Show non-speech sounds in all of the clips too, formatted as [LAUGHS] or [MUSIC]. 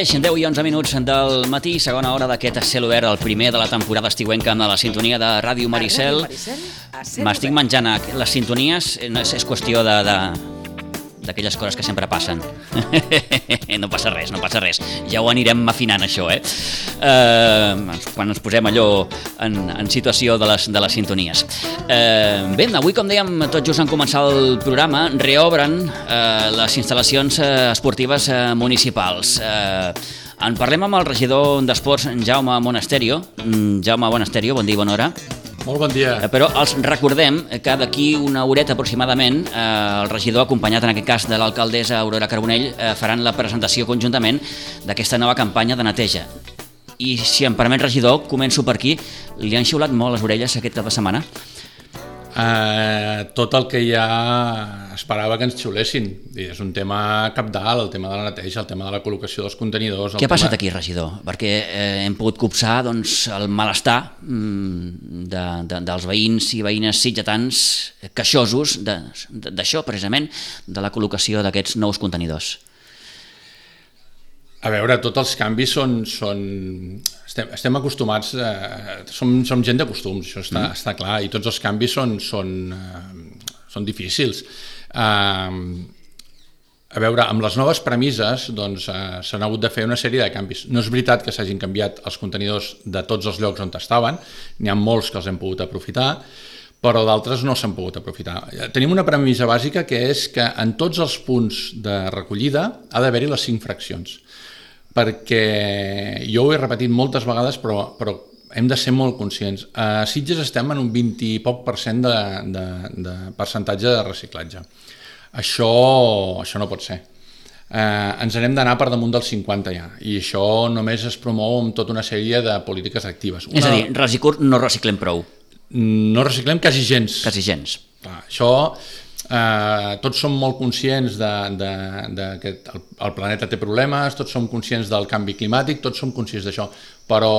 mateix, 10 i 11 minuts del matí, segona hora d'aquest cel obert, el primer de la temporada estiuenca amb la sintonia de Ràdio Maricel. M'estic menjant les sintonies, no és, és qüestió de, de, d'aquelles coses que sempre passen. [LAUGHS] no passa res, no passa res. Ja ho anirem afinant, això, eh? eh quan ens posem allò en, en situació de les, de les sintonies. Eh, bé, avui, com dèiem, tot just en començar el programa, reobren eh, les instal·lacions eh, esportives eh, municipals. Eh, en parlem amb el regidor d'Esports, Jaume Monasterio. Mm, Jaume Monasterio, bon dia, bona hora. Molt bon dia. Eh, però els recordem que d'aquí una horeta aproximadament eh, el regidor, acompanyat en aquest cas de l'alcaldessa Aurora Carbonell, eh, faran la presentació conjuntament d'aquesta nova campanya de neteja. I si em permet, regidor, començo per aquí. Li han xiulat molt les orelles aquest cap de setmana? Eh, tot el que ja esperava que ens xiulessin. I és un tema capdalt, el tema de la neteja, el tema de la col·locació dels contenidors... Què ha passat tema... aquí, regidor? Perquè eh, hem pogut copsar doncs, el malestar mm, de, de, dels veïns i veïnes sitgetans queixosos d'això, precisament, de la col·locació d'aquests nous contenidors. A veure, tots els canvis són... són estem, estem acostumats, eh, som, som gent de costums, això està, mm. està clar, i tots els canvis són, són, eh, són difícils. Eh, a veure, amb les noves premisses doncs, eh, s'han hagut de fer una sèrie de canvis. No és veritat que s'hagin canviat els contenidors de tots els llocs on estaven, n'hi ha molts que els hem pogut aprofitar, però d'altres no s'han pogut aprofitar. Tenim una premissa bàsica que és que en tots els punts de recollida ha d'haver-hi les cinc fraccions perquè jo ho he repetit moltes vegades, però, però hem de ser molt conscients. A Sitges estem en un 20 i poc per cent de, de, de percentatge de reciclatge. Això, això no pot ser. Eh, ens n'hem d'anar per damunt del 50 ja, i això només es promou amb tota una sèrie de polítiques actives. Una... És a dir, Recicur no reciclem prou. No reciclem quasi gens. Quasi gens. Clar, això Eh, tots som molt conscients de, de, de que el, el planeta té problemes, tots som conscients del canvi climàtic, tots som conscients d'això, però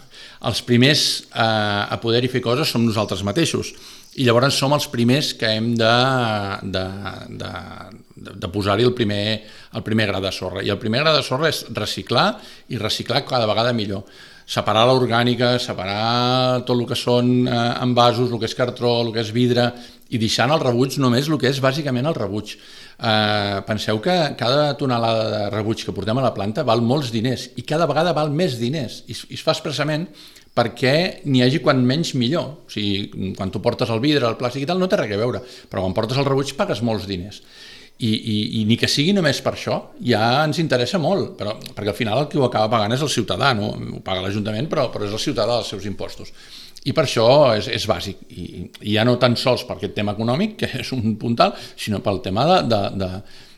[LAUGHS] els primers eh, a poder-hi fer coses som nosaltres mateixos. I llavors som els primers que hem de, de, de, de, de posar-hi el primer, el primer gra de sorra. I el primer gra de sorra és reciclar i reciclar cada vegada millor. Separar l'orgànica, separar tot el que són eh, envasos, el que és cartró, el que és vidre, i deixant el rebuig només el que és bàsicament el rebuig. Eh, penseu que cada tonelada de rebuig que portem a la planta val molts diners i cada vegada val més diners i, i es fa expressament perquè n'hi hagi quan menys millor. O sigui, quan tu portes el vidre, el plàstic i tal, no té res a veure, però quan portes el rebuig pagues molts diners. I, i, i ni que sigui només per això, ja ens interessa molt, però, perquè al final el que ho acaba pagant és el ciutadà, no? ho paga l'Ajuntament, però, però és el ciutadà dels seus impostos. I per això és, és bàsic, I, i ja no tan sols per aquest tema econòmic, que és un puntal, sinó pel tema de, de, de,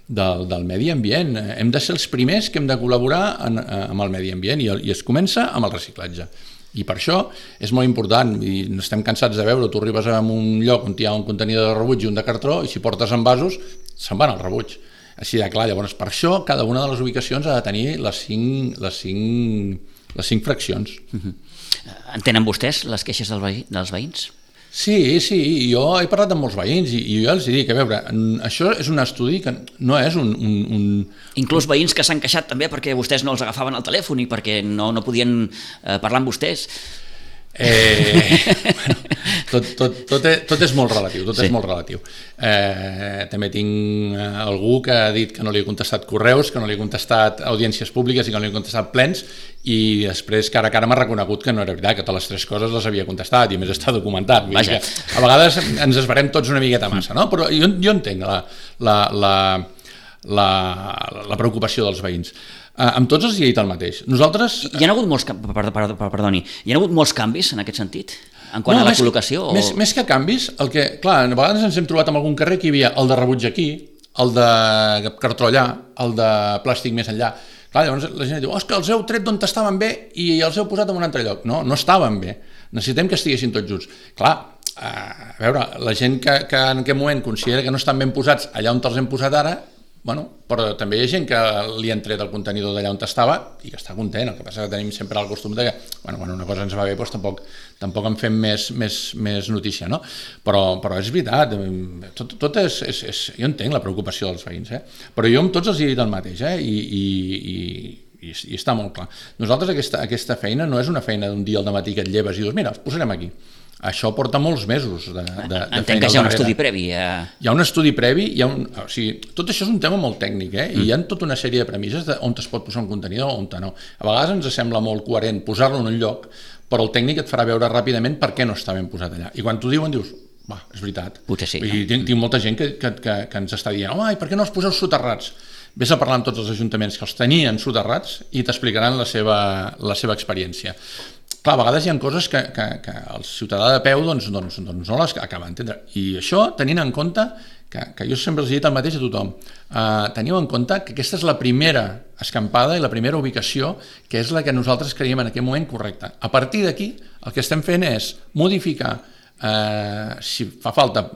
del, del medi ambient. Hem de ser els primers que hem de col·laborar en, eh, amb el medi ambient i, i es comença amb el reciclatge. I per això és molt important, i estem cansats de veure, tu arribes a un lloc on hi ha un contenidor de rebuig i un de cartró, i si portes envasos, se'n van al rebuig. Així de clar, llavors per això cada una de les ubicacions ha de tenir les cinc, les cinc, les cinc fraccions. Uh -huh. Entenen vostès les queixes del veí, dels veïns? Sí, sí, jo he parlat amb molts veïns i, i jo els dic, a veure, això és un estudi que no és un... un, un... Inclús veïns que s'han queixat també perquè vostès no els agafaven al telèfon i perquè no, no podien eh, parlar amb vostès. Eh, [LAUGHS] bueno, tot, tot, tot, és, tot és molt relatiu, tot sí. és molt relatiu. Eh, també tinc eh, algú que ha dit que no li he contestat correus, que no li he contestat audiències públiques i que no li he contestat plens i després cara a cara m'ha reconegut que no era veritat, que totes les tres coses les havia contestat i més està documentat. Vaja. Que a vegades ens esbarem tots una miqueta massa, no? però jo, jo entenc la, la, la, la, la preocupació dels veïns. Uh, amb tots els he dit el mateix. Nosaltres... Hi ha hagut molts, per, per, per, perdoni, hi ha hagut molts canvis en aquest sentit? En quant no, a la més, col·locació? O... Més, més que canvis, el que, clar, a vegades ens hem trobat en algun carrer que hi havia el de rebuig aquí, el de cartró allà, el de plàstic més enllà. Clar, llavors la gent diu, oh, és que els heu tret d'on estaven bé i els heu posat en un altre lloc. No, no estaven bé. Necessitem que estiguessin tots junts. Clar, eh, a veure, la gent que, que en aquest moment considera que no estan ben posats allà on els hem posat ara, Bueno, però també hi ha gent que li han tret el contenidor d'allà on estava i que està content, el que passa que tenim sempre el costum de que, bueno, quan una cosa ens va bé, doncs tampoc, tampoc en fem més, més, més notícia, no? Però, però és veritat, tot, tot és, és, és, jo entenc la preocupació dels veïns, eh? però jo amb tots els he dit el mateix, eh? I, i, i i, i està molt clar. Nosaltres aquesta, aquesta feina no és una feina d'un dia al matí que et lleves i dius, mira, posarem aquí. Això porta molts mesos de, de, de Entenc que hi ha un estudi previ. Eh? Hi ha un estudi previ, hi ha un, o sigui, tot això és un tema molt tècnic, eh? i hi ha tota una sèrie de premisses de on es pot posar un contenidor, on no. A vegades ens sembla molt coherent posar-lo en un lloc, però el tècnic et farà veure ràpidament per què no està ben posat allà. I quan t'ho diuen dius, va, és veritat. Potser sí, I tinc, tinc molta gent que, que, que, que ens està dient, home, i per què no els poseu soterrats? Vés a parlar amb tots els ajuntaments que els tenien soterrats i t'explicaran la, seva, la seva experiència. Clar, a vegades hi ha coses que, que, que el ciutadà de peu doncs, doncs, doncs no les acaba d'entendre. I això tenint en compte que, que jo sempre els he dit el mateix a tothom, uh, teniu en compte que aquesta és la primera escampada i la primera ubicació que és la que nosaltres creiem en aquest moment correcta. A partir d'aquí, el que estem fent és modificar, eh, si fa falta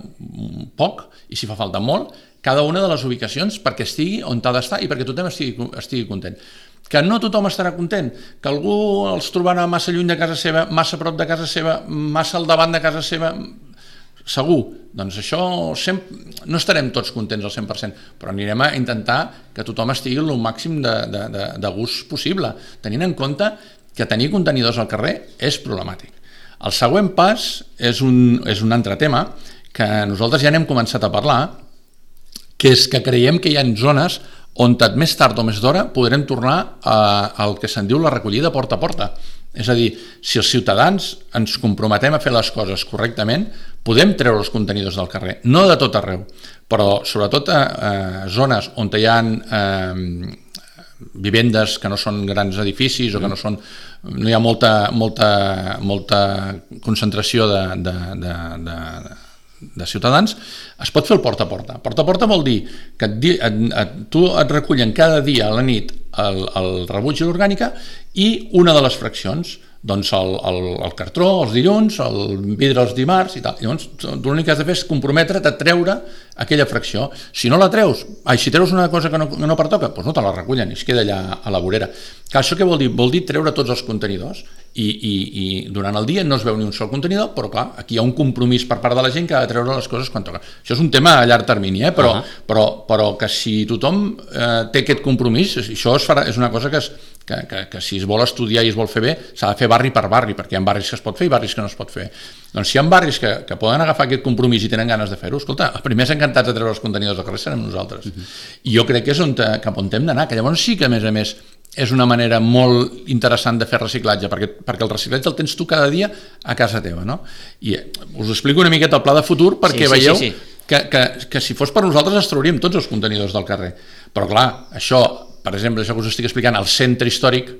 poc i si fa falta molt, cada una de les ubicacions perquè estigui on ha d'estar i perquè tothom estigui, estigui content. Que no tothom estarà content, que algú els trobarà massa lluny de casa seva, massa prop de casa seva, massa al davant de casa seva, segur, doncs això sempre, no estarem tots contents al 100%, però anirem a intentar que tothom estigui el màxim de, de, de, de gust possible, tenint en compte que tenir contenidors al carrer és problemàtic. El següent pas és un, és un altre tema que nosaltres ja n'hem començat a parlar, que és que creiem que hi ha zones on més tard o més d'hora podrem tornar a, al que se'n diu la recollida porta a porta. És a dir, si els ciutadans ens comprometem a fer les coses correctament, podem treure els contenidors del carrer, no de tot arreu, però sobretot a, a zones on hi ha eh, vivendes que no són grans edificis o que no són no hi ha molta, molta, molta concentració de, de, de, de, de ciutadans, es pot fer el porta a porta. Porta a porta vol dir que et, et, et, tu et recullen cada dia a la nit el, el rebuig i l'orgànica i una de les fraccions, doncs el, el, el cartró els dilluns, el vidre els dimarts i tal. Llavors, l'únic que has de fer és comprometre't a treure aquella fracció. Si no la treus, ai, si treus una cosa que no, que no pertoca, doncs no te la recullen i es queda allà a la vorera. Que això què vol dir? Vol dir treure tots els contenidors i, i, i durant el dia no es veu ni un sol contenidor, però clar, aquí hi ha un compromís per part de la gent que ha de treure les coses quan toca. Això és un tema a llarg termini, eh? però, uh -huh. però, però que si tothom eh, té aquest compromís, això es farà, és una cosa que, es, que, que, que si es vol estudiar i es vol fer bé, s'ha de fer barri per barri, perquè hi ha barris que es pot fer i barris que no es pot fer. Doncs si hi ha barris que, que poden agafar aquest compromís i tenen ganes de fer-ho, escolta, els primers encantats de treure els contenidors del carrer serem nosaltres. Uh -huh. I jo crec que és on, te- cap on hem d'anar, que llavors sí que, a més a més, és una manera molt interessant de fer reciclatge, perquè, perquè el reciclatge el tens tu cada dia a casa teva, no? I eh, us explico una miqueta el pla de futur perquè Sí, sí, veieu sí, sí. Que, que, que si fos per nosaltres ens trauríem tots els contenidors del carrer. Però clar, això, per exemple, això que us estic explicant, al centre històric,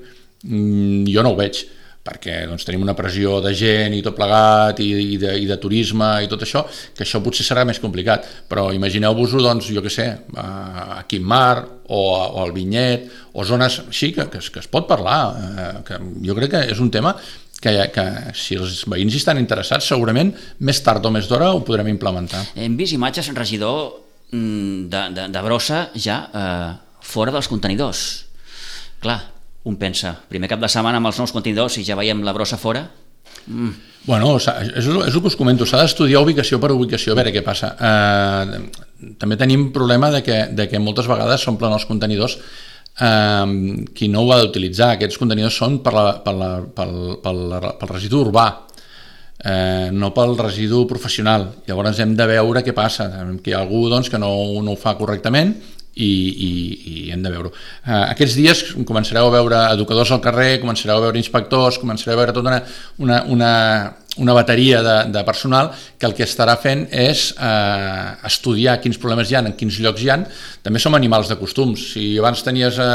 mm, jo no ho veig perquè doncs, tenim una pressió de gent i tot plegat i, i, de, i de turisme i tot això, que això potser serà més complicat però imagineu-vos-ho, doncs, jo què sé a, Quimar o, o al Vinyet o zones així que, que, es- que es pot parlar eh, que jo crec que és un tema que, que si els veïns hi estan interessats segurament més tard o més d'hora ho podrem implementar Hem vist imatges, regidor, mm, de, de, de brossa ja eh, fora dels contenidors. Clar, un pensa, primer cap de setmana amb els nous contenidors i ja veiem la brossa fora, Bueno, s'ha- és, és el que us comento, s'ha d'estudiar ubicació per ubicació, a veure què passa. Eh, també tenim problema de que, de que moltes vegades s'omplen els contenidors eh, qui no ho ha d'utilitzar. Aquests contenidors són per la, per la, pel, pel, pel residu urbà, eh, no pel residu professional. Llavors hem de veure què passa, que hi ha algú doncs, que no, no ho fa correctament i, i, i hem de veure-ho. Eh, aquests dies començareu a veure educadors al carrer, començareu a veure inspectors, començareu a veure tota una, una, una, una bateria de, de personal que el que estarà fent és eh, estudiar quins problemes hi ha, en quins llocs hi ha. També som animals de costums. Si abans tenies eh,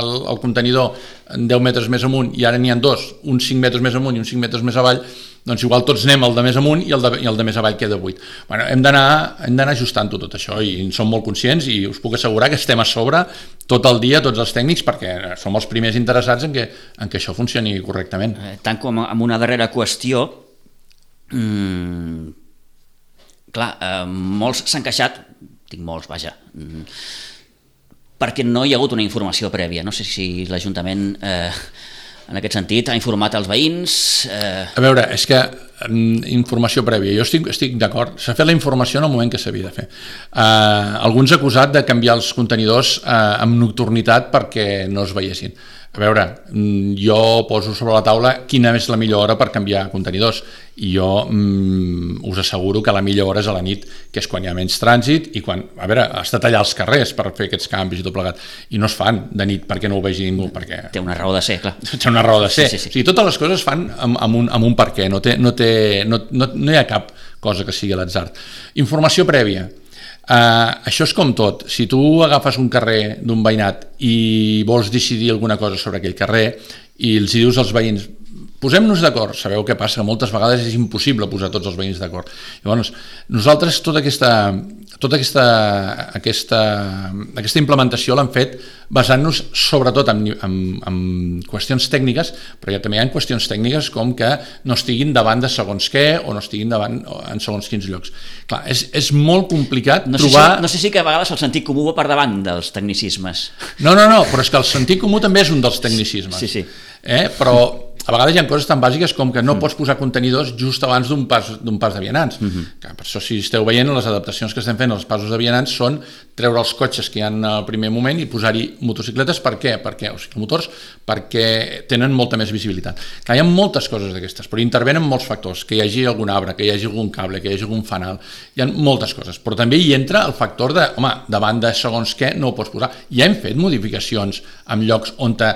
el, el contenidor 10 metres més amunt i ara n'hi ha dos, un 5 metres més amunt i un 5 metres més avall, doncs igual tots anem el de més amunt i el de, i el de més avall queda buit. Bueno, hem d'anar ajustant-ho tot això i en som molt conscients i us puc assegurar que estem a sobre tot el dia, tots els tècnics, perquè som els primers interessats en que, en que això funcioni correctament. eh, tant com amb una darrera qüestió, mm, clar, eh, molts s'han queixat, dic molts, vaja, mm, perquè no hi ha hagut una informació prèvia. No sé si l'Ajuntament, eh, en aquest sentit, ha informat els veïns... Eh, A veure, és que informació prèvia. Jo estic, estic d'acord. S'ha fet la informació en el moment que s'havia de fer. Uh, alguns acusat de canviar els contenidors uh, amb nocturnitat perquè no es veiessin. A veure, mm, jo poso sobre la taula quina és la millor hora per canviar contenidors i jo mm, us asseguro que la millor hora és a la nit, que és quan hi ha menys trànsit i quan, a veure, està tallar els carrers per fer aquests canvis i tot plegat, i no es fan de nit perquè no ho vegi ningú, perquè... Té una raó de ser, clar. Té una raó de ser. Sí, sí, sí. O sigui, totes les coses es fan amb, amb, un, amb un per què, no, té, no, té, no, no, no hi ha cap cosa que sigui l'atzar. Informació prèvia. Uh, això és com tot. Si tu agafes un carrer d'un veïnat i vols decidir alguna cosa sobre aquell carrer i els dius als veïns posem-nos d'acord, sabeu què passa? Moltes vegades és impossible posar tots els veïns d'acord. Llavors, nosaltres tota aquesta, tota aquesta, aquesta, aquesta implementació l'hem fet basant-nos sobretot en, en, en qüestions tècniques, però ja també hi ha qüestions tècniques com que no estiguin davant de segons què o no estiguin davant en segons quins llocs. Clar, és, és molt complicat no trobar... Si, no sé si que a vegades el sentit comú va per davant dels tecnicismes. No, no, no, però és que el sentit comú també és un dels tecnicismes. Sí, sí. Eh? Però a vegades hi ha coses tan bàsiques com que no mm. pots posar contenidors just abans d'un pas, pas de vianants. Mm -hmm. que per això, si esteu veient, les adaptacions que estem fent als passos de vianants són treure els cotxes que hi ha al primer moment i posar-hi motocicletes. Per què? Perquè, o sigui, motors, perquè tenen molta més visibilitat. Que hi ha moltes coses d'aquestes, però intervenen molts factors. Que hi hagi algun arbre, que hi hagi algun cable, que hi hagi algun fanal. Hi ha moltes coses. Però també hi entra el factor de, home, davant de segons què no ho pots posar. Ja hem fet modificacions en llocs on te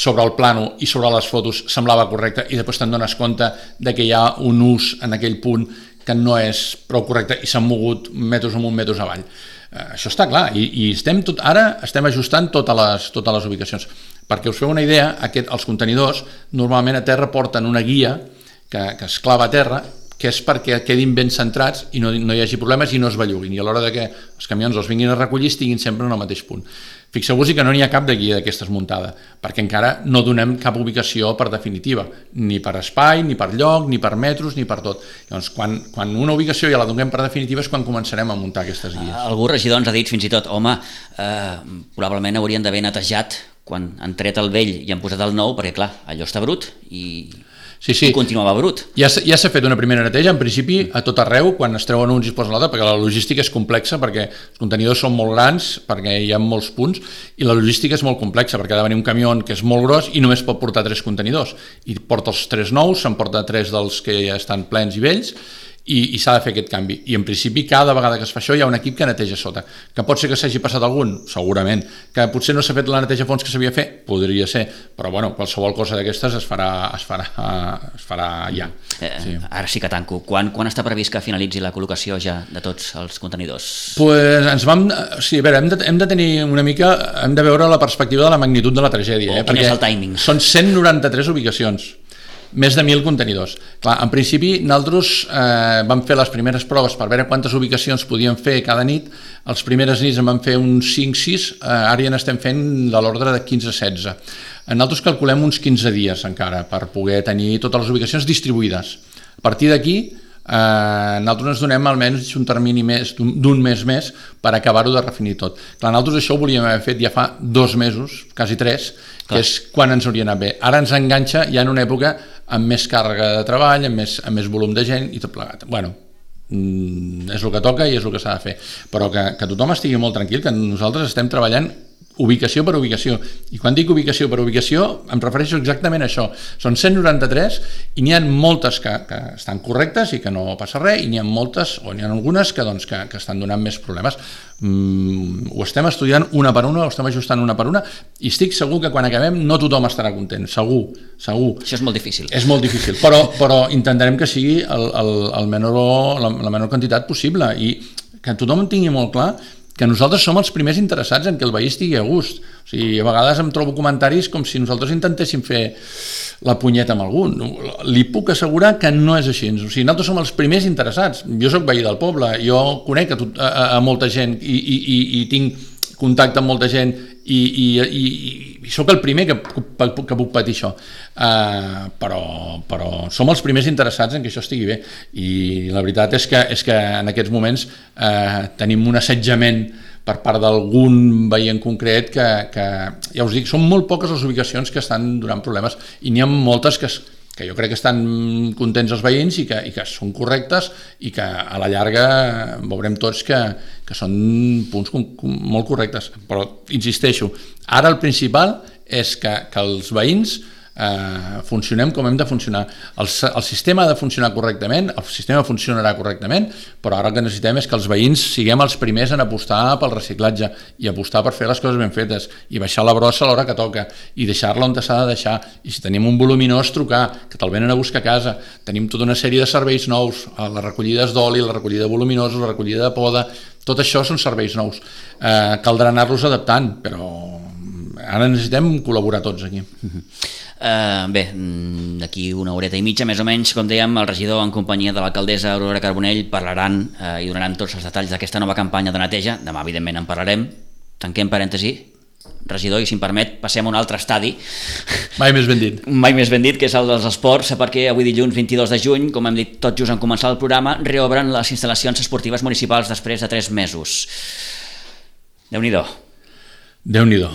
sobre el plano i sobre les fotos semblava correcte i després te'n dones compte de que hi ha un ús en aquell punt que no és prou correcte i s'han mogut metres amunt, metres avall. Eh, això està clar i, i estem tot, ara estem ajustant totes les, totes les ubicacions. Perquè us feu una idea, aquest, els contenidors normalment a terra porten una guia que, que es clava a terra que és perquè quedin ben centrats i no, no hi hagi problemes i no es belluguin, i a l'hora de que els camions els vinguin a recollir estiguin sempre en el mateix punt. Fixeu-vos que no n'hi ha cap de guia d'aquestes muntada, perquè encara no donem cap ubicació per definitiva, ni per espai, ni per lloc, ni per metres, ni per tot. Llavors, quan, quan una ubicació ja la donem per definitiva és quan començarem a muntar aquestes guies. Algú regidor ens ha dit fins i tot, home, eh, probablement haurien d'haver netejat quan han tret el vell i han posat el nou, perquè clar, allò està brut i sí, sí. i continuava brut. Ja, ja s'ha fet una primera neteja, en principi, a tot arreu, quan es treuen uns i es posen l'altre, perquè la logística és complexa, perquè els contenidors són molt grans, perquè hi ha molts punts, i la logística és molt complexa, perquè ha de venir un camió que és molt gros i només pot portar tres contenidors. I porta els tres nous, se'n porta tres dels que ja estan plens i vells, i, i s'ha de fer aquest canvi. I en principi cada vegada que es fa això hi ha un equip que neteja sota. Que pot ser que s'hagi passat algun? Segurament. Que potser no s'ha fet la neteja fons que s'havia fet? Podria ser. Però bueno, qualsevol cosa d'aquestes es farà, es, farà, es farà ja. Eh, sí. Ara sí que tanco. Quan, quan està previst que finalitzi la col·locació ja de tots els contenidors? Pues ens vam... Sí, a veure, hem de, hem de tenir una mica... Hem de veure la perspectiva de la magnitud de la tragèdia. Oh, eh? Quin és el timing? Són 193 ubicacions més de 1.000 contenidors. Clar, en principi, nosaltres eh, vam fer les primeres proves per veure quantes ubicacions podíem fer cada nit. Els primeres nits en vam fer uns 5-6, eh, ara ja n'estem fent de l'ordre de 15-16. Nosaltres calculem uns 15 dies encara per poder tenir totes les ubicacions distribuïdes. A partir d'aquí, eh, nosaltres ens donem almenys un termini més d'un mes més per acabar-ho de refinir tot. Clar, nosaltres això ho volíem haver fet ja fa dos mesos, quasi tres, Clar. que és quan ens hauria anat bé. Ara ens enganxa ja en una època amb més càrrega de treball, amb més, amb més volum de gent i tot plegat. Bueno, mm, és el que toca i és el que s'ha de fer. Però que, que tothom estigui molt tranquil, que nosaltres estem treballant ubicació per ubicació. I quan dic ubicació per ubicació, em refereixo exactament a això. Són 193 i n'hi ha moltes que, que estan correctes i que no passa res, i n'hi ha moltes, o n'hi ha algunes que, doncs, que, que estan donant més problemes. Mm, ho estem estudiant una per una, ho estem ajustant una per una, i estic segur que quan acabem no tothom estarà content, segur, segur. Això és molt difícil. És molt difícil, però, però intentarem que sigui el, el, el menor, la, la menor quantitat possible i que tothom tingui molt clar que nosaltres som els primers interessats en que el veí estigui a gust. O sigui, a vegades em trobo comentaris com si nosaltres intentéssim fer la punyeta amb algun. Li puc assegurar que no és així. O sigui, nosaltres som els primers interessats. Jo sóc veí del poble, jo conec a, tot, a, a molta gent i, i, i, i tinc contacte amb molta gent i, i, i, i sóc el primer que, que, que puc patir això. Uh, però, però som els primers interessats en que això estigui bé. I la veritat és que, és que en aquests moments uh, tenim un assetjament per part d'algun veí en concret que, que, ja us dic, són molt poques les ubicacions que estan donant problemes i n'hi ha moltes que, que jo crec que estan contents els veïns i que, i que són correctes i que a la llarga veurem tots que, que són punts com, com, molt correctes. Però, insisteixo, ara el principal és que, que els veïns eh, funcionem com hem de funcionar. El, el sistema ha de funcionar correctament, el sistema funcionarà correctament, però ara el que necessitem és que els veïns siguem els primers en apostar pel reciclatge i apostar per fer les coses ben fetes i baixar la brossa a l'hora que toca i deixar-la on s'ha de deixar. I si tenim un voluminós, trucar, que te'l venen a buscar a casa. Tenim tota una sèrie de serveis nous, les recollides d'oli, la recollida de voluminosos, la recollida de poda, tot això són serveis nous. Eh, caldrà anar-los adaptant, però ara necessitem col·laborar tots aquí. Uh -huh. Uh, bé, mm, d'aquí una horeta i mitja, més o menys, com dèiem, el regidor en companyia de l'alcaldessa Aurora Carbonell parlaran uh, i donaran tots els detalls d'aquesta nova campanya de neteja. Demà, evidentment, en parlarem. Tanquem parèntesi. Regidor, i si em permet, passem a un altre estadi. Mai més ben dit. [LAUGHS] Mai més ben dit, que és el dels esports, perquè avui dilluns 22 de juny, com hem dit tot just en començar el programa, reobren les instal·lacions esportives municipals després de 3 mesos. Déu-n'hi-do. Déu-n'hi-do. Déu-n'hi-do.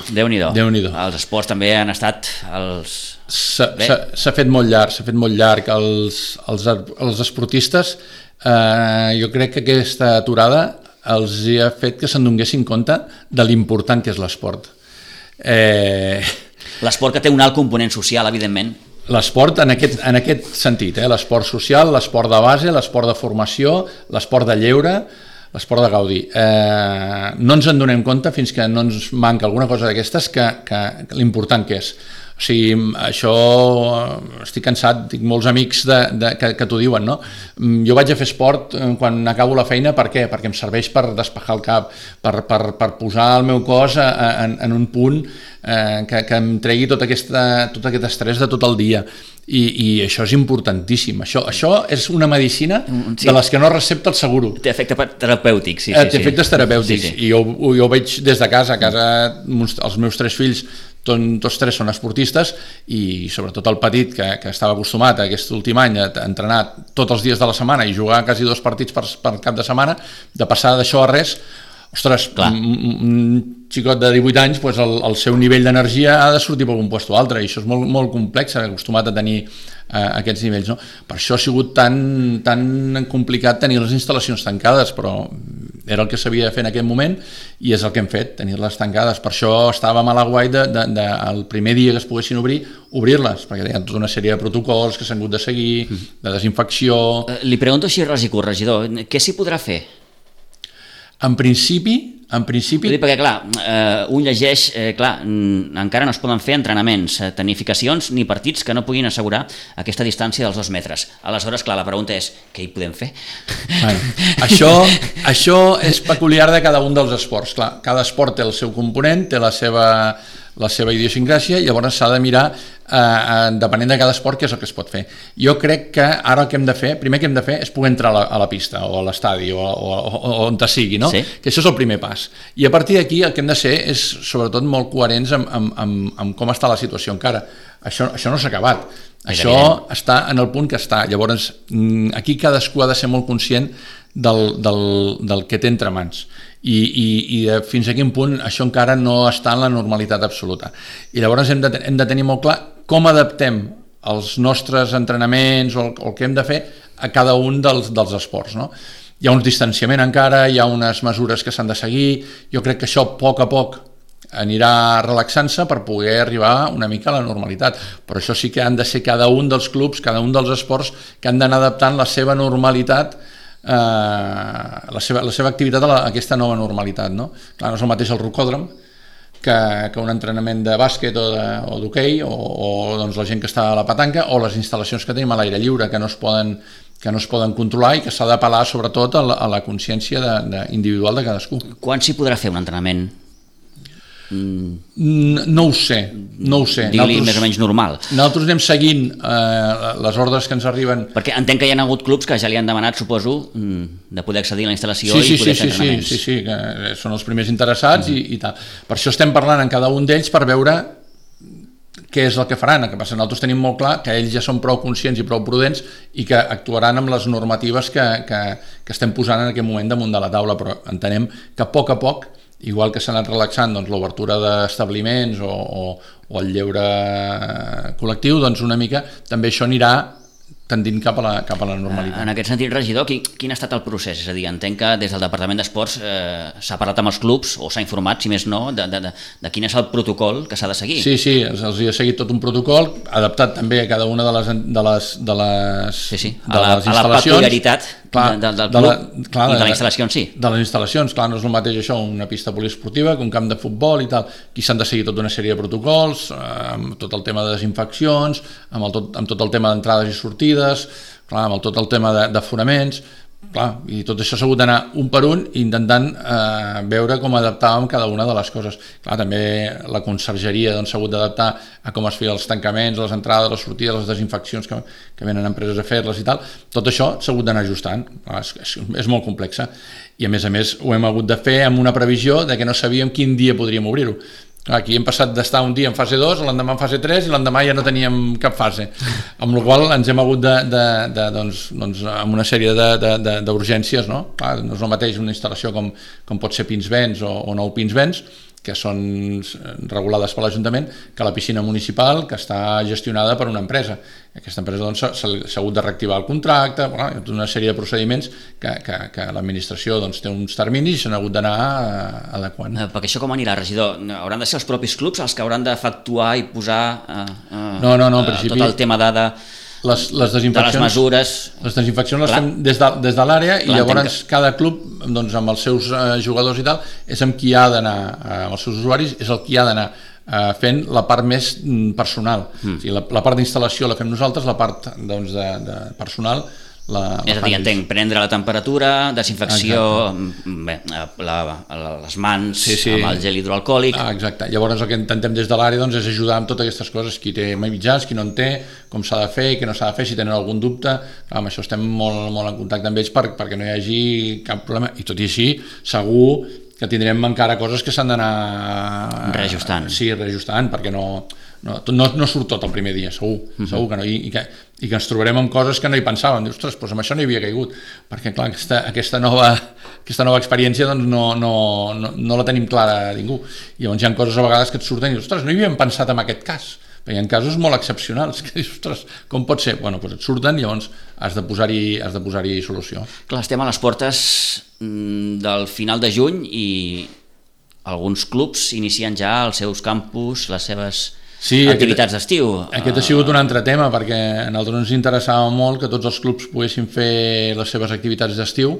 Déu els esports també han estat els... S'ha fet molt llarg, s'ha fet molt llarg. Els, els, els esportistes, eh, jo crec que aquesta aturada els ha fet que se'n donguessin compte de l'important que és l'esport. Eh... L'esport que té un alt component social, evidentment. L'esport en aquest, en aquest sentit, eh? l'esport social, l'esport de base, l'esport de formació, l'esport de lleure, l'esport de Gaudi. Eh, no ens en donem compte fins que no ens manca alguna cosa d'aquestes que, que, que l'important que és. O sigui, això estic cansat, tinc molts amics de, de, que, que t'ho diuen, no? Mm, jo vaig a fer esport eh, quan acabo la feina, per què? Perquè em serveix per despejar el cap, per, per, per posar el meu cos en, en un punt eh, que, que em tregui tot, aquesta, tot aquest estrès de tot el dia i, i això és importantíssim. Això, això és una medicina mm, sí. de les que no recepta el seguro. Té efecte terapèutic, sí. sí eh, Té efectes terapèutics, sí, sí. i jo, jo ho veig des de casa. A casa els meus tres fills tot, tots tres són esportistes i sobretot el petit que, que estava acostumat aquest últim any a entrenar tots els dies de la setmana i jugar quasi dos partits per, per cap de setmana, de passar d'això a res, ostres, Clar. un, xicot de 18 anys, pues el, el seu nivell d'energia ha de sortir per un lloc o altre, i això és molt, molt complex, acostumat a tenir eh, aquests nivells. No? Per això ha sigut tan, tan complicat tenir les instal·lacions tancades, però era el que s'havia de fer en aquest moment i és el que hem fet, tenir-les tancades. Per això estàvem a la guai de, de, de, el primer dia que es poguessin obrir, obrir-les, perquè hi ha tota una sèrie de protocols que s'han hagut de seguir, de desinfecció... Eh, li pregunto així, regidor, què s'hi podrà fer? En principi, en principi... Dir, perquè, clar, eh, un llegeix, eh, clar, encara no es poden fer entrenaments, eh, tenificacions ni partits que no puguin assegurar aquesta distància dels dos metres. Aleshores, clar, la pregunta és, què hi podem fer? Bueno, [LAUGHS] això, això és peculiar de cada un dels esports. Clar, cada esport té el seu component, té la seva, la seva idiosincràsia i llavors s'ha de mirar eh, eh, depenent de cada esport què és el que es pot fer. Jo crec que ara el que hem de fer, primer que hem de fer és poder entrar a la, a la pista o a l'estadi o, o, o, o on te sigui, no? Sí. que això és el primer pas. I a partir d'aquí el que hem de ser és sobretot molt coherents amb, amb, amb, amb com està la situació encara. Això, això no s'ha acabat. Això evident. està en el punt que està. Llavors, mm, aquí cadascú ha de ser molt conscient del, del, del que té entre mans i, i, i de fins a quin punt això encara no està en la normalitat absoluta. I llavors hem de, hem de tenir molt clar com adaptem els nostres entrenaments o el, el que hem de fer a cada un dels, dels esports. No? Hi ha un distanciament encara, hi ha unes mesures que s'han de seguir, jo crec que això a poc a poc anirà relaxant-se per poder arribar una mica a la normalitat. Però això sí que han de ser cada un dels clubs, cada un dels esports que han d'anar adaptant la seva normalitat eh, la, seva, la seva activitat a, la, aquesta nova normalitat. No? Clar, no és el mateix el rocòdrom que, que un entrenament de bàsquet o d'hoquei o, o, o doncs, la gent que està a la petanca o les instal·lacions que tenim a l'aire lliure que no es poden que no es poden controlar i que s'ha d'apel·lar sobretot a la, a la consciència de, de, individual de cadascú. Quan s'hi podrà fer un entrenament Mm. No ho sé, no ho sé. Digui-li més o menys normal. Nosaltres anem seguint eh, les ordres que ens arriben. Perquè entenc que hi ha hagut clubs que ja li han demanat, suposo, mm, de poder accedir a la instal·lació sí, sí, i poder sí, fer sí, entrenaments. Sí, sí, sí, que són els primers interessats mm. i, i tal. Per això estem parlant en cada un d'ells per veure què és el que faran. El que passa nosaltres tenim molt clar que ells ja són prou conscients i prou prudents i que actuaran amb les normatives que, que, que estem posant en aquest moment damunt de la taula, però entenem que a poc a poc igual que s'ha anat relaxant doncs, l'obertura d'establiments o, o, o el lleure col·lectiu, doncs una mica també això anirà tendint cap a la, cap a la normalitat. En aquest sentit, regidor, quin, quin ha estat el procés? És a dir, entenc que des del Departament d'Esports eh, s'ha parlat amb els clubs o s'ha informat, si més no, de, de, de, de quin és el protocol que s'ha de seguir. Sí, sí, els, els hi ha seguit tot un protocol, adaptat també a cada una de les, de les, de les, sí, sí. De a la, les a la peculiaritat clar, de, de, del club de la, clar, i de la instal·lació en si. De les instal·lacions, clar, no és el mateix això, una pista poliesportiva que un camp de futbol i tal. Aquí s'han de seguir tota una sèrie de protocols, eh, amb tot el tema de desinfeccions, amb, el tot, amb tot el tema d'entrades i sortides, clar, amb el, tot el tema d'aforaments, clar, i tot això s'ha hagut d'anar un per un intentant eh, veure com adaptàvem cada una de les coses. Clar, també la consergeria doncs, s'ha doncs, hagut d'adaptar a com es feien els tancaments, les entrades, les sortides, les desinfeccions que, que venen empreses a fer-les i tal. Tot això s'ha hagut d'anar ajustant. Clar, és, és, és molt complexa i a més a més ho hem hagut de fer amb una previsió de que no sabíem quin dia podríem obrir-ho. Aquí hem passat d'estar un dia en fase 2, l'endemà en fase 3 i l'endemà ja no teníem cap fase. Amb la qual ens hem hagut de, de, de doncs, doncs, amb una sèrie d'urgències, no? Clar, no és el mateix una instal·lació com, com pot ser Pinsbens o, o Nou Pinsbens, que són regulades per l'Ajuntament, que la piscina municipal, que està gestionada per una empresa. Aquesta empresa doncs, s'ha hagut de reactivar el contracte, bueno, tota una sèrie de procediments que, que, que l'administració doncs, té uns terminis i s'han hagut d'anar eh, adequant. Eh, perquè això com anirà, regidor? Hauran de ser els propis clubs els que hauran d'efectuar i posar eh, eh, no, no, no, en principi, tot el tema de, de les, les desinfeccions, de les mesures... Les desinfeccions les fem des de, des de l'àrea i llavors que... cada club, doncs, amb els seus eh, jugadors i tal, és amb qui ha d'anar, eh, amb els seus usuaris, és el qui ha d'anar eh, fent la part més mm, personal. Mm. O sigui, la, la part d'instal·lació la fem nosaltres, la part doncs, de, de personal la, és a dir, entenc, prendre la temperatura, desinfecció, mm, bé, la, la, les mans sí, sí. amb el gel hidroalcohòlic... Ah, exacte, llavors el que intentem des de l'àrea doncs, és ajudar amb totes aquestes coses, qui té mitjans, qui no en té, com s'ha de fer i què no s'ha de fer, si tenen algun dubte, amb això estem molt, molt en contacte amb ells per, perquè no hi hagi cap problema, i tot i així, segur que tindrem encara coses que s'han d'anar... Reajustant. Sí, reajustant, perquè no, no, no, no surt tot el primer dia, segur, uh mhm. -huh. segur que no, I, i, que, i que ens trobarem amb coses que no hi pensàvem, dius, ostres, doncs amb això no hi havia caigut, perquè clar, aquesta, aquesta, nova, aquesta nova experiència doncs no, no, no, no la tenim clara a ningú, i llavors hi ha coses a vegades que et surten i dius, ostres, no hi havíem pensat en aquest cas, perquè hi ha casos molt excepcionals que dius, ostres, com pot ser? Bueno, doncs et surten i llavors has de posar-hi posar, posar solució. Clar, estem a les portes mm, del final de juny i alguns clubs inicien ja els seus campus, les seves sí, activitats d'estiu. Aquest ha sigut un altre tema perquè a nosaltres ens interessava molt que tots els clubs poguessin fer les seves activitats d'estiu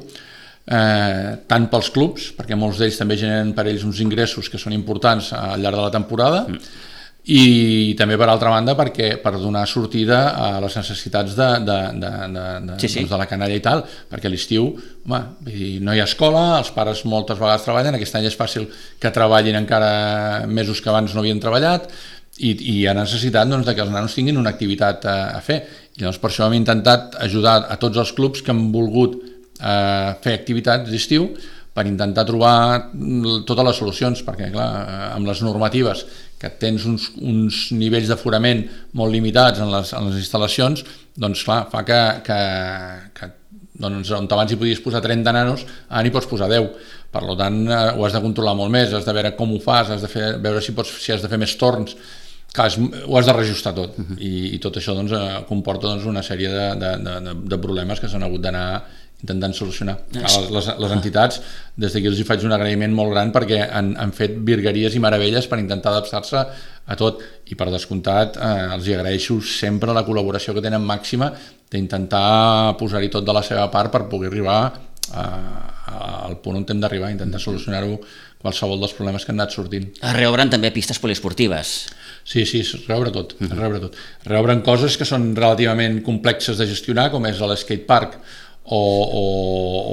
eh, tant pels clubs, perquè molts d'ells també generen per ells uns ingressos que són importants al llarg de la temporada, mm. i també per altra banda perquè per donar sortida a les necessitats de, de, de, de, de, sí, sí. Doncs de la canalla i tal, perquè a l'estiu no hi ha escola, els pares moltes vegades treballen, aquest any és fàcil que treballin encara mesos que abans no havien treballat, i, i ha necessitat doncs, que els nanos tinguin una activitat a, a fer. I llavors per això hem intentat ajudar a tots els clubs que han volgut eh, fer activitats d'estiu per intentar trobar totes les solucions, perquè clar, eh, amb les normatives que tens uns, uns nivells d'aforament molt limitats en les, en les instal·lacions, doncs clar, fa que, que, que doncs, on abans hi podies posar 30 nanos, ara n'hi pots posar 10. Per tant, eh, ho has de controlar molt més, has de veure com ho fas, has de fer, veure si, pots, si has de fer més torns, Clar, és, ho has de reajustar tot uh -huh. I, i tot això doncs, eh, comporta doncs, una sèrie de, de, de, de problemes que s'han hagut d'anar intentant solucionar. Les, les, les entitats, des d'aquí els hi faig un agraïment molt gran perquè han, han fet virgueries i meravelles per intentar adaptar-se a tot i per descomptat eh, els hi agraeixo sempre la col·laboració que tenen màxima d'intentar posar-hi tot de la seva part per poder arribar a, al punt on hem d'arribar, intentar solucionar-ho qualsevol dels problemes que han anat sortint. Es reobren també pistes poliesportives. Sí, sí, es reobre tot, es reobre tot. Reobren coses que són relativament complexes de gestionar, com és l'skate park, o, o,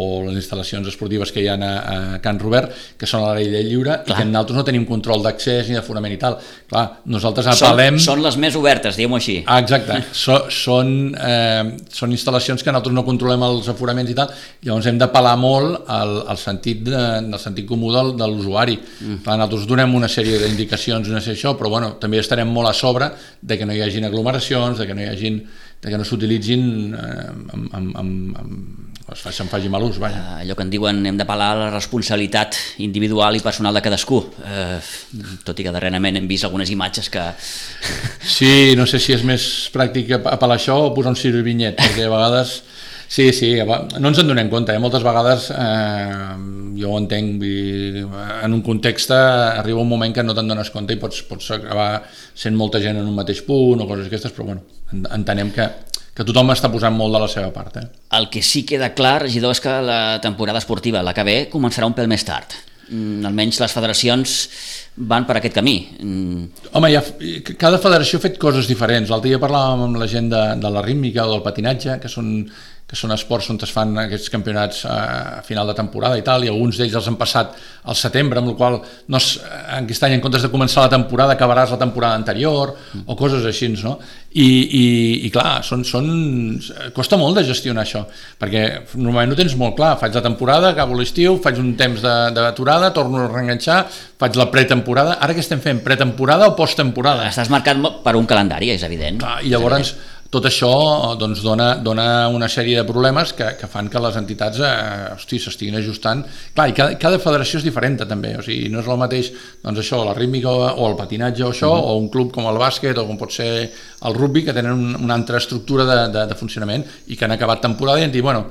o les instal·lacions esportives que hi ha a, a Can Robert, que són a l'aire lliure Clar. i que nosaltres no tenim control d'accés ni de fonament i tal. Clar, nosaltres apel·lem... Són, són les més obertes, diguem-ho així. Ah, exacte. So, són, eh, són instal·lacions que nosaltres no controlem els aforaments i tal, llavors hem d'apel·lar molt al, al sentit, de, del sentit comú del, de l'usuari. Mm. Clar, nosaltres donem una sèrie d'indicacions, una sèrie això, però bueno, també estarem molt a sobre de que no hi hagin aglomeracions, de que no hi hagin de que no s'utilitzin eh, amb, amb, amb, amb, se'n faci mal ús, vaja. Uh, allò que en diuen hem de palar la responsabilitat individual i personal de cadascú. Uh, tot i que darrerament hem vist algunes imatges que... [LAUGHS] Sí, no sé si és més pràctic apel·lar això o posar un sirvinyet, perquè a vegades... Sí, sí, no ens en donem compte, eh? moltes vegades eh, jo ho entenc, en un context arriba un moment que no te'n dones compte i pots, pots acabar sent molta gent en un mateix punt o coses aquestes, però bueno, entenem que que tothom està posant molt de la seva part. Eh? El que sí queda clar, regidor, és que la temporada esportiva, la que ve, començarà un pèl més tard. Mm, almenys les federacions van per aquest camí. Mm. Home, ha, cada federació ha fet coses diferents. L'altre dia parlàvem amb la gent de, de la rítmica o del patinatge, que són que són esports on es fan aquests campionats a final de temporada i tal, i alguns d'ells els han passat al setembre, amb el qual no es, aquest any en comptes de començar la temporada acabaràs la temporada anterior, mm. o coses així, no? I, i, i clar, són, són, costa molt de gestionar això, perquè normalment ho tens molt clar, faig la temporada, acabo l'estiu, faig un temps d'aturada, torno a reenganxar, faig la pretemporada, ara què estem fent? Pretemporada o posttemporada? Estàs marcat per un calendari, és evident. Clar, I llavors tot això doncs, dona, dona una sèrie de problemes que, que fan que les entitats eh, s'estiguin ajustant. Clar, i cada, cada federació és diferent també, o sigui, no és el mateix doncs, això, la rítmica o el patinatge o això, uh mhm. -huh. o un club com el bàsquet o com pot ser el rugby, que tenen un, una altra estructura de, de, de funcionament i que han acabat temporada i han dit, bueno,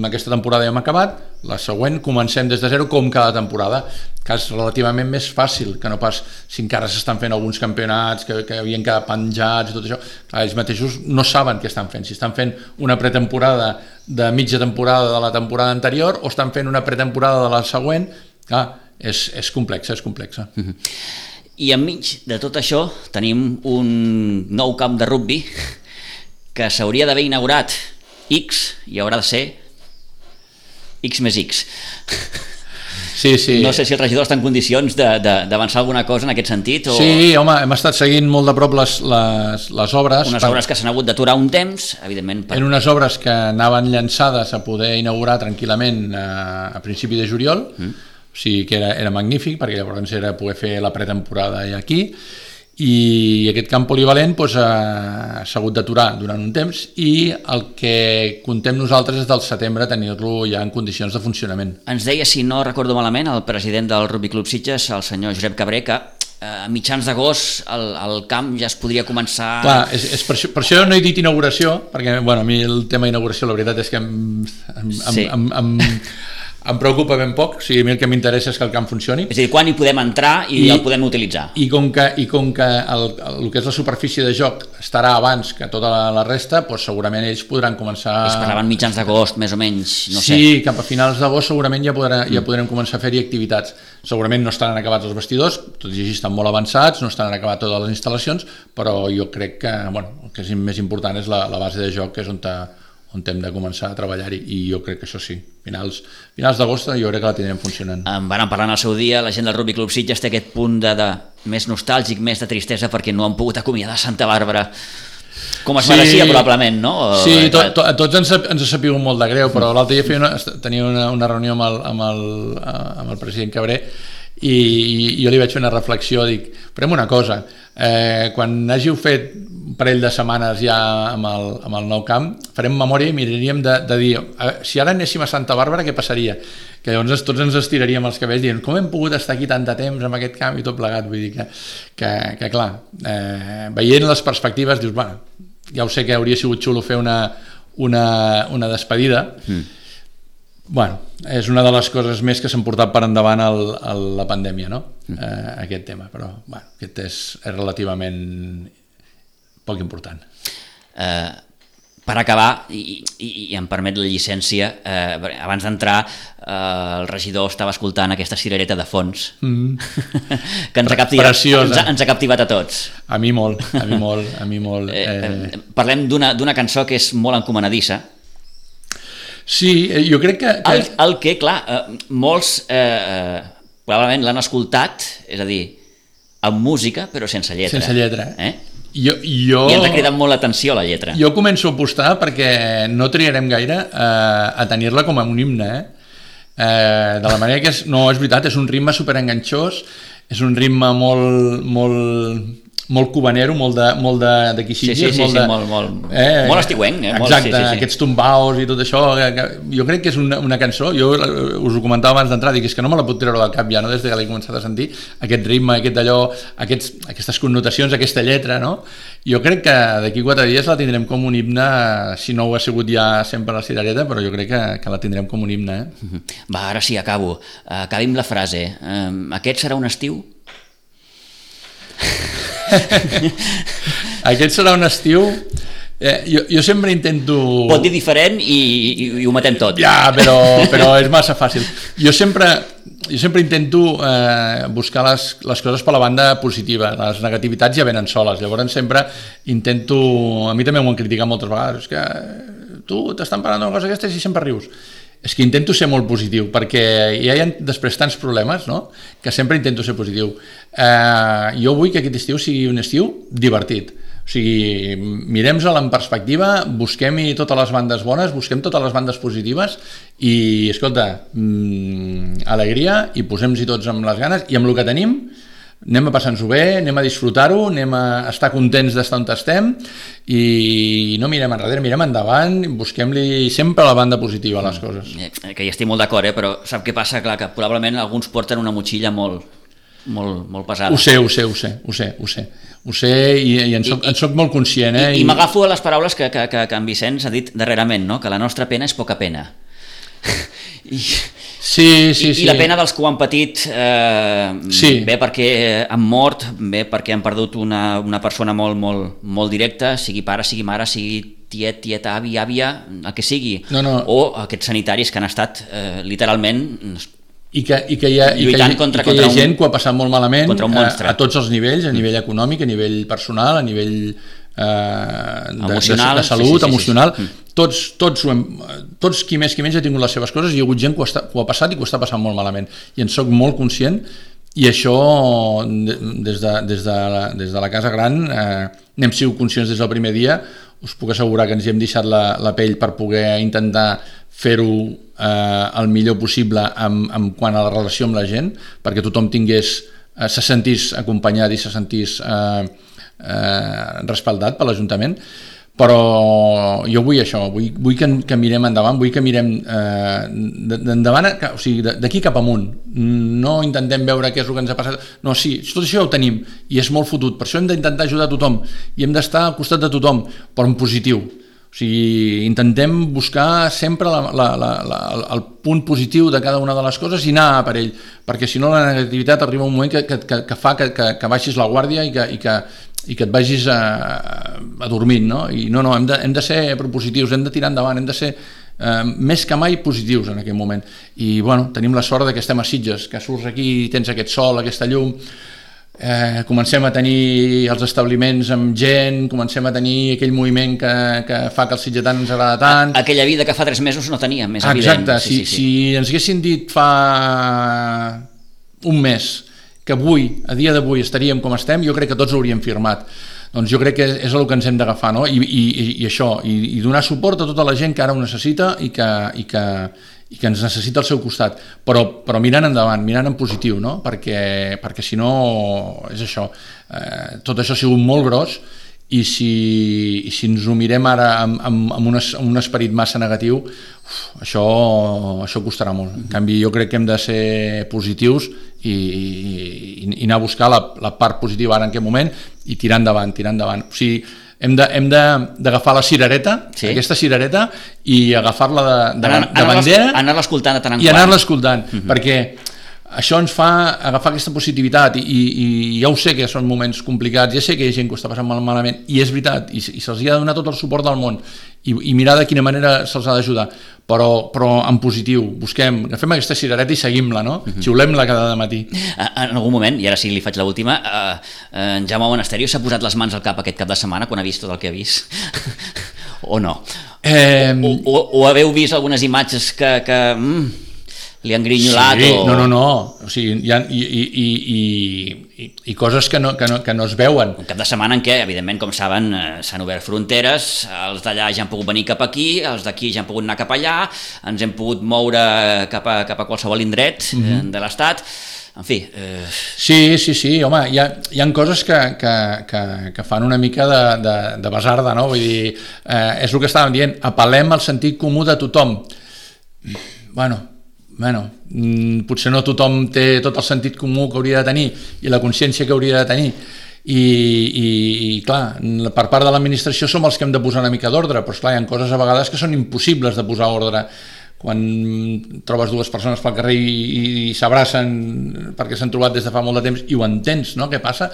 aquesta temporada ja hem acabat, la següent comencem des de zero com cada temporada, que és relativament més fàcil que no pas si encara s'estan fent alguns campionats que, que havien quedat penjats i tot això. Clar, ells mateixos no saben què estan fent, si estan fent una pretemporada de mitja temporada de la temporada anterior o estan fent una pretemporada de la següent, clar, és, és complexa, és complexa. Mm -hmm. I enmig de tot això tenim un nou camp de rugby que s'hauria d'haver inaugurat X i haurà de ser X més X. Sí, sí. No sé si el regidor està en condicions d'avançar alguna cosa en aquest sentit. O... Sí, home, hem estat seguint molt de prop les, les, les obres. Unes per... obres que s'han hagut d'aturar un temps, evidentment. Per... En unes obres que anaven llançades a poder inaugurar tranquil·lament a, eh, a principi de juliol, mm. o sigui que era, era magnífic, perquè llavors era poder fer la pretemporada aquí, i aquest camp polivalent doncs, s'ha hagut d'aturar durant un temps i el que contem nosaltres és del setembre tenir-lo ja en condicions de funcionament. Ens deia, si no recordo malament, el president del Rugby Club Sitges, el senyor Josep Cabré, que eh, a mitjans d'agost el, el camp ja es podria començar... Clar, és, és per, això, per això no he dit inauguració, perquè bueno, a mi el tema inauguració la veritat és que em, em, sí. em, em, em, em preocupa ben poc, o sigui, a mi el que m'interessa és que el camp funcioni. És a dir, quan hi podem entrar i, I el podem utilitzar. I com que, i com que el, el, el que és la superfície de joc estarà abans que tota la, la resta, doncs segurament ells podran començar... Es parlaven mitjans d'agost, més o menys, no sí, sé. Sí, cap a finals d'agost segurament ja, podrà, ja podrem començar a fer-hi activitats. Segurament no estaran acabats els vestidors, tot i així estan molt avançats, no estan acabats totes les instal·lacions, però jo crec que bueno, el que és més important és la, la base de joc, que és on, te, on hem de començar a treballar-hi i jo crec que això sí, finals, finals d'agost jo crec que la tindrem funcionant. En van parlar en el seu dia, la gent del Rugby Club Sitges té aquest punt de, de més nostàlgic, més de tristesa perquè no han pogut acomiadar Santa Bàrbara com es sí, mereixia probablement, no? Sí, to, to, a tots ens, ens ha sapigut molt de greu, però l'altre dia una, tenia una, una reunió amb el, amb, el, amb el president Cabré i, i jo li vaig fer una reflexió, dic, farem una cosa, eh, quan hàgiu fet un parell de setmanes ja amb el, amb el nou camp, farem memòria i miraríem de, de dir, si ara anéssim a Santa Bàrbara, què passaria? Que llavors tots ens estiraríem els cabells dient, com hem pogut estar aquí tant de temps amb aquest camp i tot plegat? Vull dir que, que, que clar, eh, veient les perspectives, dius, bueno, ja ho sé que hauria sigut xulo fer una, una, una despedida, mm. Bueno, és una de les coses més que s'han portat per endavant el, el, la pandèmia, no? Mm. Eh, aquest tema, però bueno, aquest és, és relativament poc important. Eh, per acabar, i, i, i em permet la llicència, eh, abans d'entrar eh, el regidor estava escoltant aquesta cirereta de fons mm. [LAUGHS] que ens ha, captivat, ens, ha, ens ha captivat a tots. A mi molt, a mi molt, a mi molt. Eh, eh... Parlem d'una cançó que és molt encomanadissa. Sí, eh, jo crec que... que... El, el que, clar, eh, molts eh, probablement l'han escoltat, és a dir, amb música però sense lletra. Sense lletra. Eh? Jo, jo, I ens ha cridat molt l'atenció la lletra. Jo començo a apostar perquè no triarem gaire eh, a tenir-la com a un himne, eh? Eh, de la manera que és, no, és veritat, és un ritme superenganxós, és un ritme molt, molt, molt cubanero, molt de, molt de, de quixilles, sí, sí, sí, molt, sí, de, molt, molt, eh, molt estiuenc. Eh? Molt, exacte, sí, sí, sí. aquests tombaos i tot això, que, que, jo crec que és una, una cançó, jo us ho comentava abans d'entrar, dic, és que no me la puc treure del cap ja, no? des que l'he començat a sentir, aquest ritme, aquest d'allò, aquests, aquestes connotacions, aquesta lletra, no? Jo crec que d'aquí quatre dies la tindrem com un himne, si no ho ha sigut ja sempre la cirereta, però jo crec que, que la tindrem com un himne. Eh? Va, ara sí, acabo. Acabi amb la frase. Aquest serà un estiu? [LAUGHS] Aquest serà un estiu... Eh, jo, jo sempre intento... Pot dir diferent i, i, i ho matem tot. Ja, però, però és massa fàcil. Jo sempre, jo sempre intento eh, buscar les, les coses per la banda positiva. Les negativitats ja venen soles. Llavors sempre intento... A mi també m'ho han criticat moltes vegades. És que tu t'estan parlant d'una cosa aquesta i sempre rius és que intento ser molt positiu, perquè ja hi ha després tants problemes, no?, que sempre intento ser positiu. Eh, jo vull que aquest estiu sigui un estiu divertit. O sigui, mirem-se'l en perspectiva, busquem-hi totes les bandes bones, busquem totes les bandes positives i, escolta, mmm, alegria i posem-hi tots amb les ganes i amb el que tenim anem a passar-nos-ho bé, anem a disfrutar-ho, anem a estar contents d'estar on estem i no mirem enrere, mirem endavant, busquem-li sempre la banda positiva a les coses. Eh, que hi estic molt d'acord, eh? però sap què passa? Clar, que probablement alguns porten una motxilla molt, molt, molt pesada. Ho sé, ho sé, ho sé, ho sé, ho sé. Ho sé i, i en, soc, I, en soc molt conscient. Eh? I, i m'agafo a les paraules que, que, que, que en Vicenç ha dit darrerament, no? que la nostra pena és poca pena. [LAUGHS] I, sí, sí, i, sí. I la pena dels que ho han patit eh, sí. bé perquè han mort, bé perquè han perdut una, una persona molt, molt, molt directa, sigui pare, sigui mare, sigui tiet, tieta, avi, àvia, el que sigui. No, no. O aquests sanitaris que han estat eh, literalment i que, i que hi ha, i que, contra, i que hi ha gent un, que ho ha passat molt malament a, a tots els nivells, a nivell econòmic, a nivell personal, a nivell eh, de, emocional, de, de salut, sí, sí, sí, emocional. Sí, sí. Tots, tots, hem, tots qui més qui menys ha tingut les seves coses i hi ha hagut gent que ho, està, que ho ha passat i que ho està passant molt malament. I en sóc molt conscient i això des de, des de, la, des de la Casa Gran eh, n'hem sigut conscients des del primer dia us puc assegurar que ens hi hem deixat la, la pell per poder intentar fer-ho eh, el millor possible en, en quant a la relació amb la gent, perquè tothom tingués, eh, se sentís acompanyat i se sentís eh, eh, respaldat per l'Ajuntament, però jo vull això, vull, vull que, que mirem endavant, vull que mirem eh, d'endavant, o sigui, d'aquí cap amunt, no intentem veure què és el que ens ha passat, no, sí, tot això ja ho tenim i és molt fotut, per això hem d'intentar ajudar tothom i hem d'estar al costat de tothom, però en positiu, o sigui, intentem buscar sempre la, la, la, la, el punt positiu de cada una de les coses i anar per ell, perquè si no la negativitat arriba un moment que, que, que fa que, que, que baixis la guàrdia i que, i que, i que et vagis a, a dormint, no? I no, no, hem de, hem de ser propositius, hem de tirar endavant, hem de ser eh, més que mai positius en aquest moment. I, bueno, tenim la sort de que estem a Sitges, que surts aquí i tens aquest sol, aquesta llum, eh, comencem a tenir els establiments amb gent, comencem a tenir aquell moviment que, que fa que el sitgetant ens agrada tant. Aquella vida que fa tres mesos no teníem, més Exacte, evident. Exacte, si, sí, sí. si ens haguessin dit fa un mes que avui, a dia d'avui, estaríem com estem, jo crec que tots hauríem firmat. Doncs jo crec que és el que ens hem d'agafar, no? I, i, i això, i, i donar suport a tota la gent que ara ho necessita i que, i que, i que ens necessita al seu costat, però, però mirant endavant, mirant en positiu, no? perquè, perquè si no és això, eh, tot això ha sigut molt gros i si, i si ens ho mirem ara amb, amb, amb, un, amb un esperit massa negatiu, uf, això, això costarà molt. En canvi, jo crec que hem de ser positius i, i, i anar a buscar la, la part positiva ara en aquest moment i tirar endavant, tirar endavant. O sigui, hem d'agafar la cirereta, sí. aquesta cirereta, i agafar-la de, de, anar, de bandera... Anar-la escoltant de tant en I anar-la escoltant, uh -huh. perquè això ens fa agafar aquesta positivitat i, i, i ja ho sé que són moments complicats, ja sé que hi ha gent que ho està passant mal, malament i és veritat, i, i se'ls ha de donar tot el suport del món i, i mirar de quina manera se'ls ha d'ajudar però, però en positiu, busquem, agafem aquesta cirereta i seguim-la, no? Uh -huh. Xiulem-la cada matí. En algun moment, i ara sí li faig l'última, eh, en Jaume Monasterio s'ha posat les mans al cap aquest cap de setmana quan ha vist tot el que ha vist? [LAUGHS] o no? Eh... O, o, o haveu vist algunes imatges que... que mm, li han grinyolat sí, o... no, no, no, o sigui, hi ha, i, i, i, i, i coses que no, que, no, que no es veuen. Un cap de setmana en què, evidentment, com saben, eh, s'han obert fronteres, els d'allà ja han pogut venir cap aquí, els d'aquí ja han pogut anar cap allà, ens hem pogut moure cap a, cap a qualsevol indret mm -hmm. de l'Estat, en fi... Eh... Sí, sí, sí, home, hi ha, hi ha coses que, que, que, que fan una mica de, de, de basarda, no? Vull dir, eh, és el que estàvem dient, apel·lem al sentit comú de tothom. Bueno, bueno, mm, potser no tothom té tot el sentit comú que hauria de tenir i la consciència que hauria de tenir, i, i, i clar, per part de l'administració som els que hem de posar una mica d'ordre, però esclar, hi ha coses a vegades que són impossibles de posar ordre quan trobes dues persones pel carrer i, i s'abracen perquè s'han trobat des de fa molt de temps i ho entens, no?, què passa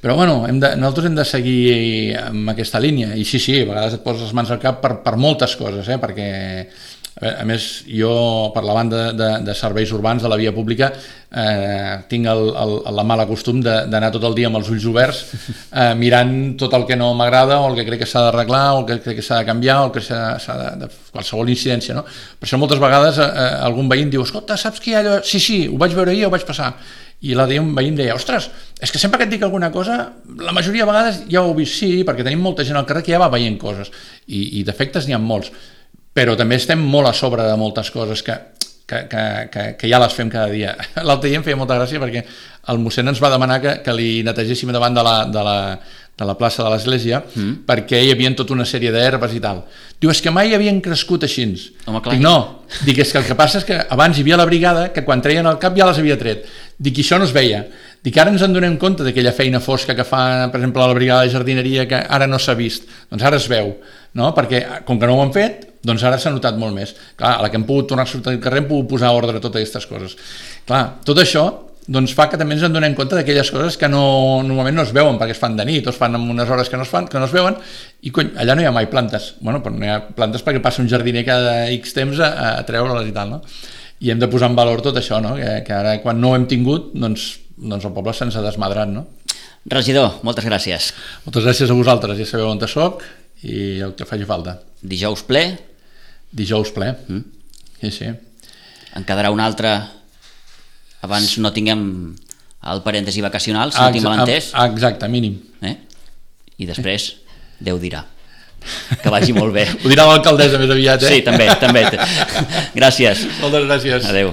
però bueno, hem de, nosaltres hem de seguir amb aquesta línia, i sí, sí, a vegades et poses les mans al cap per, per moltes coses, eh? perquè a més, jo, per la banda de, de serveis urbans de la via pública, eh, tinc el, el, la mala costum d'anar tot el dia amb els ulls oberts, eh, mirant tot el que no m'agrada, o el que crec que s'ha d'arreglar, o el que crec que s'ha de canviar, o el que s'ha de, de... qualsevol incidència, no? Per això moltes vegades eh, algun veí em diu, escolta, saps que hi ha allò? Sí, sí, ho vaig veure ahir, ho vaig passar. I l'altre dia un veí em deia, ostres, és que sempre que et dic alguna cosa, la majoria de vegades ja ho he vist, sí, perquè tenim molta gent al carrer que ja va veient coses, i, i defectes n'hi ha molts però també estem molt a sobre de moltes coses que, que, que, que, que ja les fem cada dia. [LAUGHS] L'altre dia em feia molta gràcia perquè el mossèn ens va demanar que, que li netegéssim davant de la, de la, de la plaça de l'església mm. perquè hi havia tota una sèrie d'herbes i tal. Diu, és que mai havien crescut així. Home, clar. Dic, no, dic, és que el que passa és que abans hi havia la brigada que quan treien el cap ja les havia tret. Dic, i això no es veia. Dic, ara ens en donem compte d'aquella feina fosca que fa, per exemple, la brigada de jardineria que ara no s'ha vist. Doncs ara es veu, no? Perquè com que no ho han fet, doncs ara s'ha notat molt més. Clar, a la que hem pogut tornar a sortir al carrer hem pogut posar ordre a totes aquestes coses. Clar, tot això doncs fa que també ens en donem compte d'aquelles coses que no, normalment no es veuen perquè es fan de nit o es fan en unes hores que no es, fan, que no es veuen i cony, allà no hi ha mai plantes bueno, però no hi ha plantes perquè passa un jardiner cada X temps a, a treure-les i tal no? i hem de posar en valor tot això no? que, que ara quan no ho hem tingut doncs, doncs el poble se'ns ha desmadrat no? Regidor, moltes gràcies moltes gràcies a vosaltres, ja sabeu on soc i el que faci falta dijous ple Dijous ple. Mm. Sí, sí. En quedarà un altre abans no tinguem el parèntesi vacacional, si no tinc mal entès. Exacte, mínim. Eh? I després, Déu dirà. Que vagi molt bé. [LAUGHS] Ho dirà l'alcaldessa més aviat, eh? Sí, també, també. [LAUGHS] Gràcies. Moltes gràcies. Adéu.